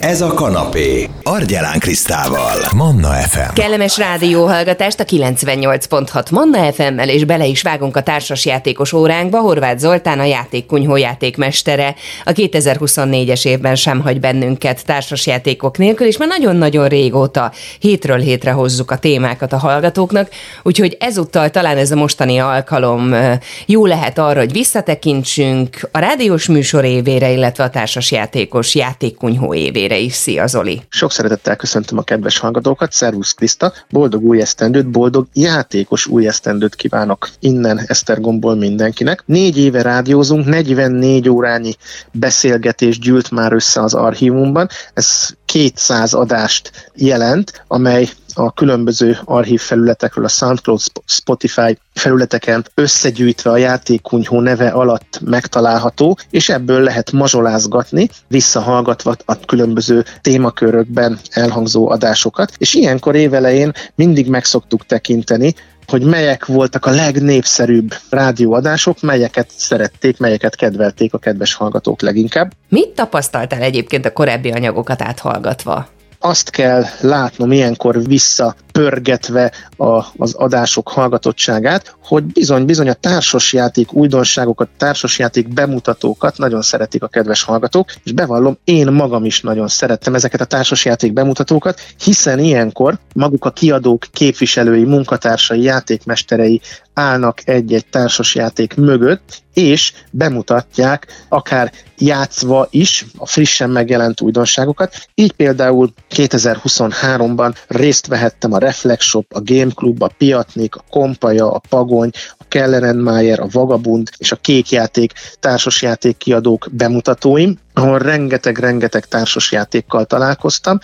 Ez a kanapé. Argyelán Krisztával. Manna FM. Kellemes rádióhallgatást a 98.6 Manna FM-mel, és bele is vágunk a társasjátékos óránkba. Horváth Zoltán, a játékkunyhó játékmestere. A 2024-es évben sem hagy bennünket társasjátékok nélkül, és már nagyon-nagyon régóta hétről hétre hozzuk a témákat a hallgatóknak, úgyhogy ezúttal talán ez a mostani alkalom jó lehet arra, hogy visszatekintsünk a rádiós műsor évére, illetve a társasjátékos játékkunyhó évére végére is. Szia Zoli! Sok szeretettel köszöntöm a kedves hallgatókat, Szervusz Kriszta, boldog új esztendőt, boldog játékos új esztendőt kívánok innen Esztergomból mindenkinek. Négy éve rádiózunk, 44 órányi beszélgetés gyűlt már össze az archívumban, ez 200 adást jelent, amely a különböző archív felületekről, a SoundCloud, Spotify felületeken összegyűjtve a játékkunyhó neve alatt megtalálható, és ebből lehet mazsolázgatni, visszahallgatva a különböző témakörökben elhangzó adásokat, és ilyenkor évelején mindig meg szoktuk tekinteni, hogy melyek voltak a legnépszerűbb rádióadások, melyeket szerették, melyeket kedvelték a kedves hallgatók leginkább. Mit tapasztaltál egyébként a korábbi anyagokat áthallgatva? Azt kell látnom ilyenkor visszapörgetve a, az adások hallgatottságát, hogy bizony-bizony a társasjáték újdonságokat, társasjáték bemutatókat nagyon szeretik a kedves hallgatók, és bevallom, én magam is nagyon szerettem ezeket a társasjáték bemutatókat, hiszen ilyenkor maguk a kiadók képviselői, munkatársai, játékmesterei állnak egy-egy társasjáték mögött, és bemutatják akár játszva is a frissen megjelent újdonságokat. Így például 2023-ban részt vehettem a Reflex Shop, a Game Club, a Piatnik, a Kompaja, a Pagony, a Kellerenmayer, a Vagabund és a Kékjáték társasjáték kiadók bemutatóim, ahol rengeteg-rengeteg társasjátékkal találkoztam,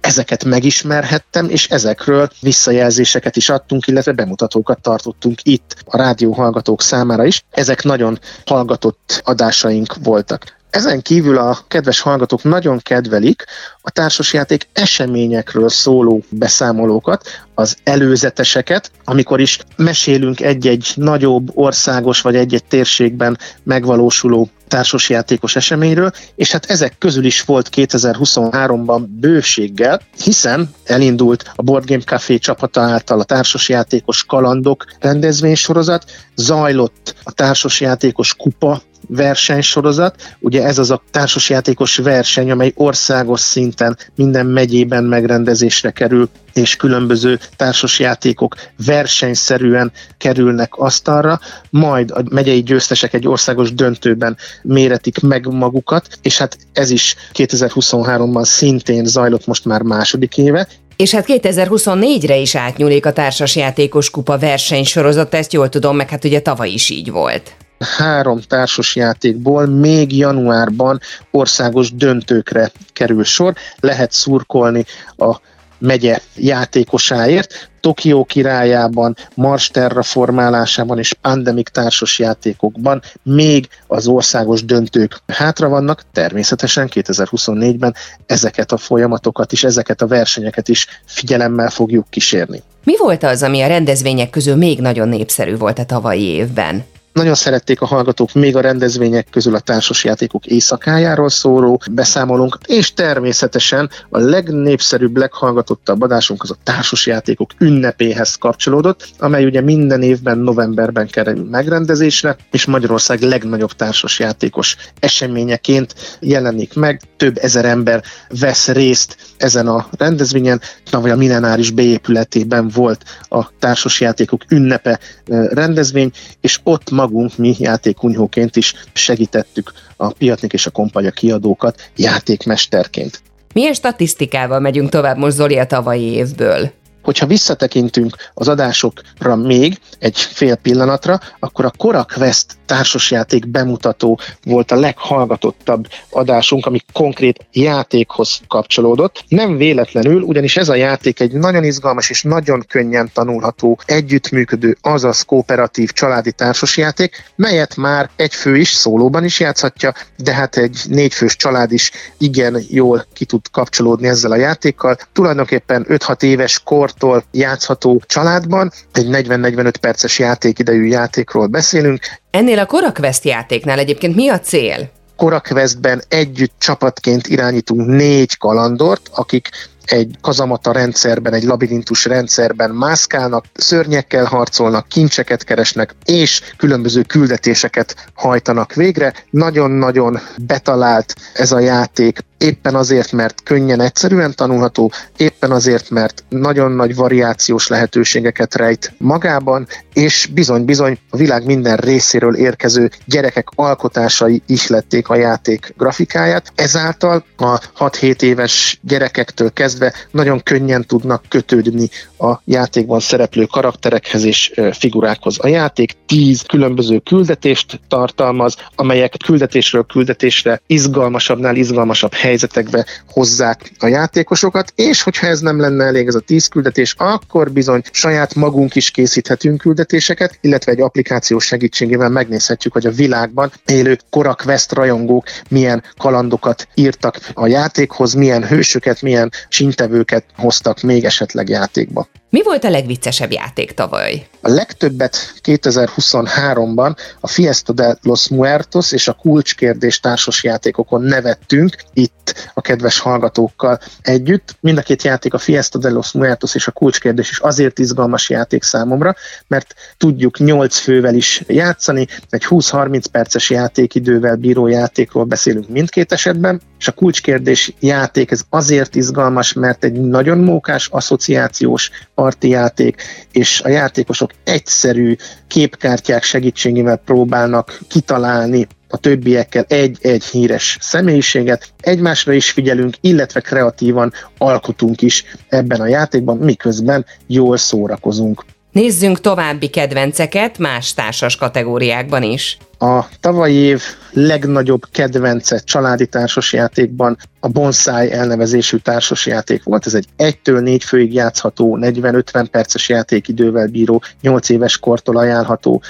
ezeket megismerhettem, és ezekről visszajelzéseket is adtunk, illetve bemutatókat tartottunk itt a rádió hallgatók számára is. Ezek nagyon hallgatott adásaink voltak. Ezen kívül a kedves hallgatók nagyon kedvelik a társasjáték eseményekről szóló beszámolókat, az előzeteseket, amikor is mesélünk egy-egy nagyobb országos vagy egy-egy térségben megvalósuló társasjátékos eseményről, és hát ezek közül is volt 2023-ban bőséggel, hiszen elindult a Board Game Café csapata által a társasjátékos kalandok rendezvénysorozat, zajlott a társasjátékos kupa versenysorozat. Ugye ez az a társasjátékos verseny, amely országos szinten minden megyében megrendezésre kerül, és különböző társasjátékok versenyszerűen kerülnek asztalra, majd a megyei győztesek egy országos döntőben méretik meg magukat, és hát ez is 2023-ban szintén zajlott most már második éve, és hát 2024-re is átnyúlik a társasjátékos kupa versenysorozat, ezt jól tudom, meg hát ugye tavaly is így volt három társasjátékból még januárban országos döntőkre kerül sor. Lehet szurkolni a megye játékosáért. Tokió királyában, Mars terraformálásában és Pandemic társas játékokban még az országos döntők hátra vannak, természetesen 2024-ben ezeket a folyamatokat is, ezeket a versenyeket is figyelemmel fogjuk kísérni. Mi volt az, ami a rendezvények közül még nagyon népszerű volt a tavalyi évben? Nagyon szerették a hallgatók még a rendezvények közül a társasjátékok éjszakájáról szóló beszámolunk, és természetesen a legnépszerűbb, leghallgatottabb adásunk az a társasjátékok ünnepéhez kapcsolódott, amely ugye minden évben novemberben kerül megrendezésre, és Magyarország legnagyobb társasjátékos eseményeként jelenik meg. Több ezer ember vesz részt ezen a rendezvényen. Tavaly a Millenáris beépületében volt a társasjátékok ünnepe rendezvény, és ott magunk, mi játékkunyhóként is segítettük a Piatnik és a Kompanya kiadókat játékmesterként. Milyen statisztikával megyünk tovább most Zoli a tavalyi évből? Hogyha visszatekintünk az adásokra még egy fél pillanatra, akkor a Cora Quest társasjáték bemutató volt a leghallgatottabb adásunk, ami konkrét játékhoz kapcsolódott. Nem véletlenül, ugyanis ez a játék egy nagyon izgalmas és nagyon könnyen tanulható, együttműködő, azaz kooperatív családi társasjáték, melyet már egy fő is szólóban is játszhatja, de hát egy négyfős család is igen jól ki tud kapcsolódni ezzel a játékkal. Tulajdonképpen 5-6 éves kor kortól játszható családban. Egy 40-45 perces játékidejű játékról beszélünk. Ennél a Cora Quest játéknál egyébként mi a cél? Korakvesztben együtt csapatként irányítunk négy kalandort, akik egy kazamata rendszerben, egy labirintus rendszerben mászkálnak, szörnyekkel harcolnak, kincseket keresnek, és különböző küldetéseket hajtanak végre. Nagyon-nagyon betalált ez a játék, éppen azért, mert könnyen, egyszerűen tanulható, éppen azért, mert nagyon nagy variációs lehetőségeket rejt magában, és bizony-bizony a világ minden részéről érkező gyerekek alkotásai ihlették a játék grafikáját. Ezáltal a 6-7 éves gyerekektől kezdve nagyon könnyen tudnak kötődni a játékban szereplő karakterekhez és figurákhoz. A játék 10 különböző küldetést tartalmaz, amelyek küldetésről küldetésre izgalmasabbnál izgalmasabb hely helyzetekbe hozzák a játékosokat, és hogyha ez nem lenne elég ez a tíz küldetés, akkor bizony saját magunk is készíthetünk küldetéseket, illetve egy applikáció segítségével megnézhetjük, hogy a világban élő korak West rajongók milyen kalandokat írtak a játékhoz, milyen hősöket, milyen sintevőket hoztak még esetleg játékba. Mi volt a legviccesebb játék tavaly? A legtöbbet 2023-ban a Fiesta de los Muertos és a Kulcskérdés társas játékokon nevettünk itt a kedves hallgatókkal együtt. Mind a két játék, a Fiesta de los Muertos és a Kulcskérdés is azért izgalmas játék számomra, mert tudjuk 8 fővel is játszani, egy 20-30 perces játékidővel bíró játékról beszélünk mindkét esetben, és a kulcskérdés játék ez azért izgalmas, mert egy nagyon mókás asszociációs parti játék, és a játékosok egyszerű képkártyák segítségével próbálnak kitalálni a többiekkel egy-egy híres személyiséget, egymásra is figyelünk, illetve kreatívan alkotunk is ebben a játékban, miközben jól szórakozunk. Nézzünk további kedvenceket más társas kategóriákban is. A tavalyi év legnagyobb kedvence családi társasjátékban a Bonsai elnevezésű társasjáték volt. Ez egy 1-től 4 főig játszható, 40-50 perces játékidővel bíró, 8 éves kortól ajánlható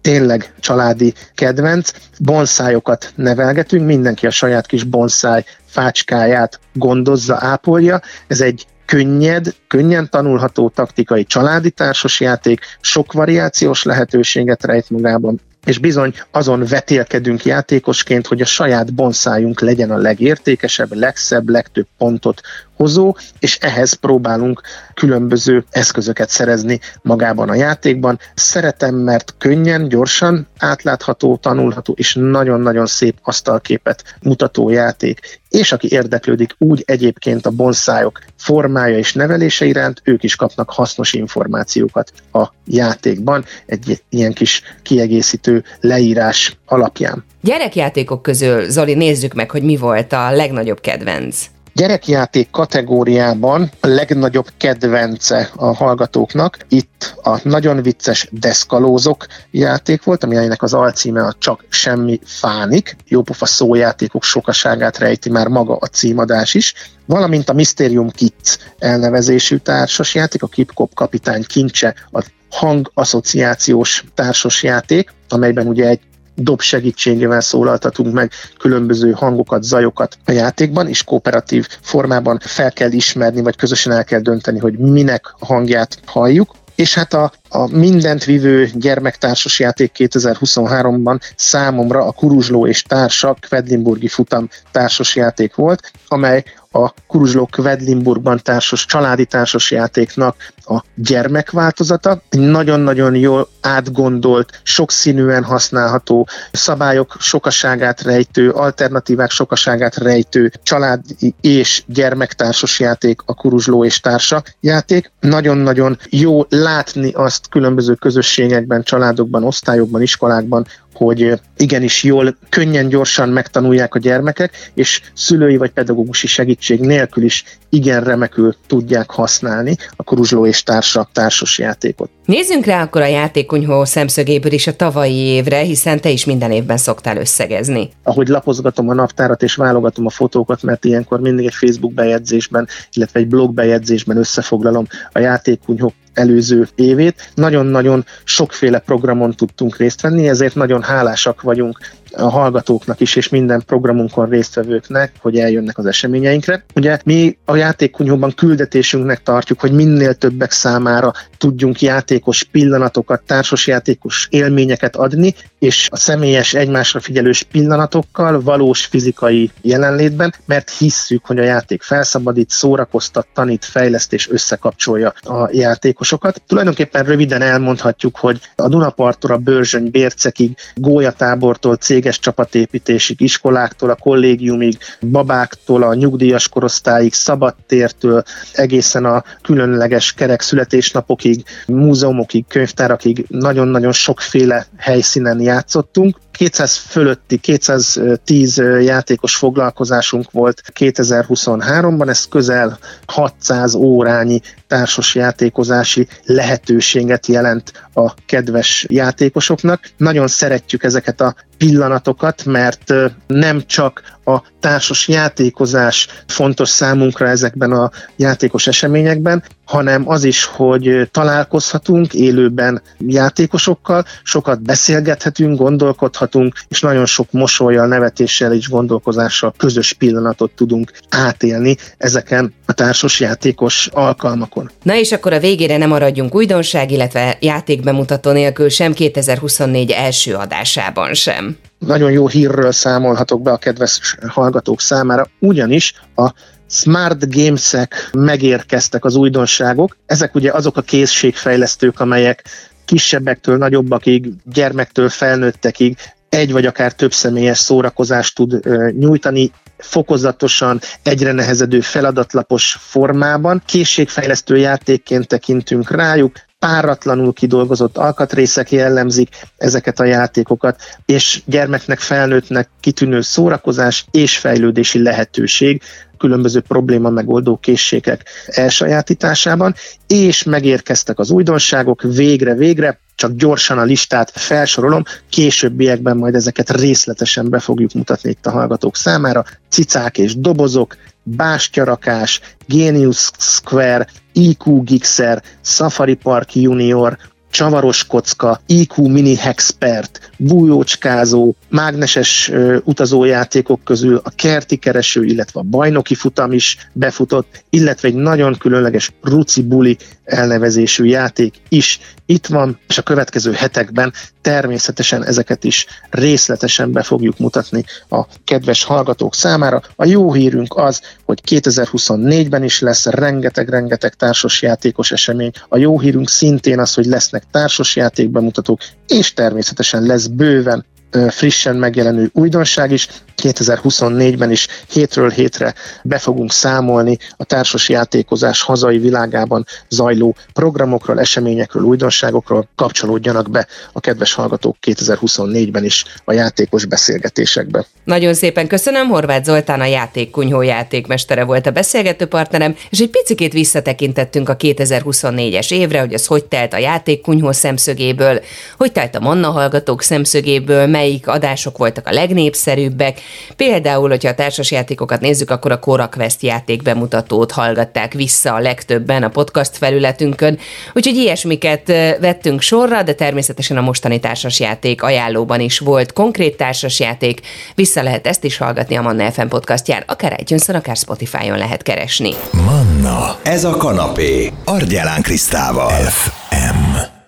tényleg családi kedvenc. Bonszájokat nevelgetünk, mindenki a saját kis bonszáj fácskáját gondozza, ápolja. Ez egy könnyed, könnyen tanulható taktikai családi társasjáték, sok variációs lehetőséget rejt magában, és bizony azon vetélkedünk játékosként, hogy a saját bonszájunk legyen a legértékesebb, legszebb, legtöbb pontot hozó, és ehhez próbálunk különböző eszközöket szerezni magában a játékban. Szeretem, mert könnyen, gyorsan, átlátható, tanulható, és nagyon-nagyon szép asztalképet mutató játék. És aki érdeklődik úgy egyébként a bonszájok formája és nevelése iránt, ők is kapnak hasznos információkat a játékban, egy ilyen kis kiegészítő leírás alapján. Gyerekjátékok közül, Zoli, nézzük meg, hogy mi volt a legnagyobb kedvenc. Gyerekjáték kategóriában a legnagyobb kedvence a hallgatóknak itt a nagyon vicces deszkalózok játék volt, aminek az alcíme a Csak semmi fánik. Jópofa szójátékok sokaságát rejti már maga a címadás is valamint a Mysterium Kids elnevezésű társasjáték, a Kipkop kapitány kincse, a hangaszociációs társasjáték, amelyben ugye egy dob segítségével szólaltatunk meg különböző hangokat, zajokat a játékban, és kooperatív formában fel kell ismerni, vagy közösen el kell dönteni, hogy minek a hangját halljuk. És hát a, a mindent vívő gyermektársas játék 2023-ban számomra a Kuruzsló és társa Kvedlinburgi futam társas játék volt, amely a Kuruzsló Kvedlinburgban társas, családi társas játéknak a gyermekváltozata. Egy nagyon-nagyon jól átgondolt, sokszínűen használható, szabályok sokaságát rejtő, alternatívák sokaságát rejtő családi és gyermektársas játék a Kuruzsló és társa játék. Nagyon-nagyon jó látni azt különböző közösségekben, családokban, osztályokban, iskolákban, hogy igenis jól, könnyen, gyorsan megtanulják a gyermekek, és szülői vagy pedagógusi segítség nélkül is igen remekül tudják használni a Kuruzsló és társa társas játékot. Nézzünk rá akkor a játékonyhó szemszögéből is a tavalyi évre, hiszen te is minden évben szoktál összegezni. Ahogy lapozgatom a naptárat és válogatom a fotókat, mert ilyenkor mindig egy Facebook bejegyzésben, illetve egy blog bejegyzésben összefoglalom a játékonyhó előző évét. Nagyon-nagyon sokféle programon tudtunk részt venni, ezért nagyon hálásak vagyunk a hallgatóknak is, és minden programunkon résztvevőknek, hogy eljönnek az eseményeinkre. Ugye mi a játékkunyhóban küldetésünknek tartjuk, hogy minél többek számára tudjunk játékos pillanatokat, társasjátékos élményeket adni, és a személyes egymásra figyelős pillanatokkal, valós fizikai jelenlétben, mert hisszük, hogy a játék felszabadít, szórakoztat, tanít, fejleszt és összekapcsolja a játékosokat. Tulajdonképpen röviden elmondhatjuk, hogy a Dunaparttól a Bőrzsöny Bércekig, Gólyatábortól céges csapatépítésig, iskoláktól a kollégiumig, babáktól a nyugdíjas korosztályig, szabadtértől egészen a különleges kerek születésnapokig, múzeumokig, könyvtárakig nagyon-nagyon sokféle helyszínen játszottunk. 200 fölötti, 210 játékos foglalkozásunk volt 2023-ban, ez közel 600 órányi társas játékozási lehetőséget jelent a kedves játékosoknak. Nagyon szeretjük ezeket a pillanatokat, mert nem csak a társas játékozás fontos számunkra ezekben a játékos eseményekben, hanem az is, hogy találkozhatunk élőben játékosokkal, sokat beszélgethetünk, gondolkodhatunk, és nagyon sok mosolyjal, nevetéssel és gondolkozással közös pillanatot tudunk átélni ezeken a társas játékos alkalmakon. Na és akkor a végére nem maradjunk újdonság, illetve játékbemutató nélkül sem 2024 első adásában sem. Nagyon jó hírről számolhatok be a kedves hallgatók számára, ugyanis a Smart Games-ek megérkeztek az újdonságok. Ezek ugye azok a készségfejlesztők, amelyek kisebbektől nagyobbakig, gyermektől felnőttekig egy vagy akár több személyes szórakozást tud nyújtani, fokozatosan egyre nehezedő feladatlapos formában. Készségfejlesztő játékként tekintünk rájuk, páratlanul kidolgozott alkatrészek jellemzik ezeket a játékokat, és gyermeknek, felnőttnek kitűnő szórakozás és fejlődési lehetőség különböző probléma megoldó készségek elsajátításában, és megérkeztek az újdonságok végre-végre, csak gyorsan a listát felsorolom, későbbiekben majd ezeket részletesen be fogjuk mutatni itt a hallgatók számára. Cicák és dobozok, bástyarakás, Genius Square, IQ Gixer, Safari Park Junior, csavaros kocka, IQ Mini Hexpert, bújócskázó, mágneses ö, utazójátékok közül a kerti kereső, illetve a bajnoki futam is befutott, illetve egy nagyon különleges Ruci Buli elnevezésű játék is itt van, és a következő hetekben természetesen ezeket is részletesen be fogjuk mutatni a kedves hallgatók számára. A jó hírünk az, hogy 2024-ben is lesz rengeteg-rengeteg társasjátékos esemény. A jó hírünk szintén az, hogy lesznek társasjátékbemutatók, és természetesen lesz bőven frissen megjelenő újdonság is. 2024-ben is hétről hétre be fogunk számolni a társas játékozás hazai világában zajló programokról, eseményekről, újdonságokról. Kapcsolódjanak be a kedves hallgatók 2024-ben is a játékos beszélgetésekbe. Nagyon szépen köszönöm, Horváth Zoltán a játékkunyhó játékmestere volt a beszélgető partnerem, és egy picikét visszatekintettünk a 2024-es évre, hogy az hogy telt a játékkunyhó szemszögéből, hogy telt a Manna hallgatók szemszögéből, melyik adások voltak a legnépszerűbbek. Például, hogyha a társasjátékokat nézzük, akkor a Cora Quest játék bemutatót hallgatták vissza a legtöbben a podcast felületünkön, úgyhogy ilyesmiket vettünk sorra, de természetesen a mostani társasjáték ajánlóban is volt konkrét társasjáték. Vissza lehet ezt is hallgatni a Manna FM podcastján, akár itunes akár Spotify-on lehet keresni. Manna, ez a kanapé, Argyelán Krisztával. FM.